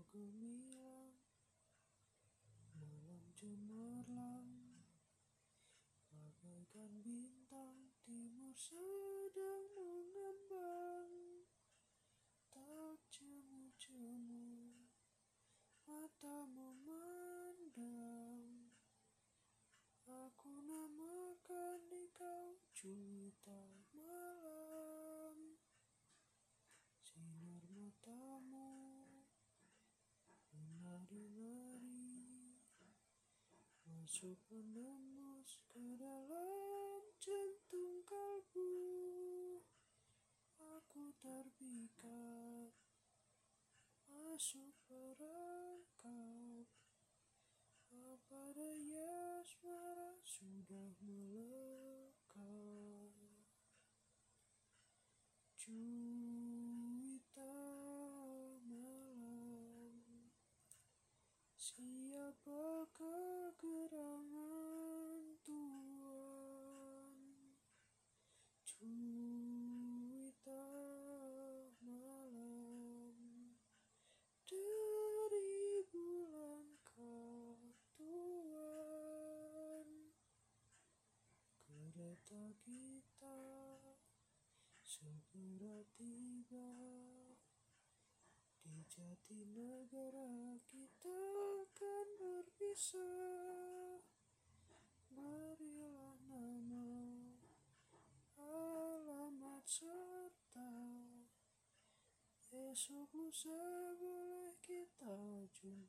kau gemilang Malam cemerlang Bagaikan bintang timur sedang mengembang. Tak cemu-cemu Mata memandang Aku namakan kau cuita Masuk menembus ke dalam jantung kalbu. Aku terpikat Masuk perangkap. Apa daya asmara sudah melekat? Cuita Kereta kita segera tiba di jati negara kita akan berpisah. Berilah nama Alamat serta Esok lusa boleh kita jumpa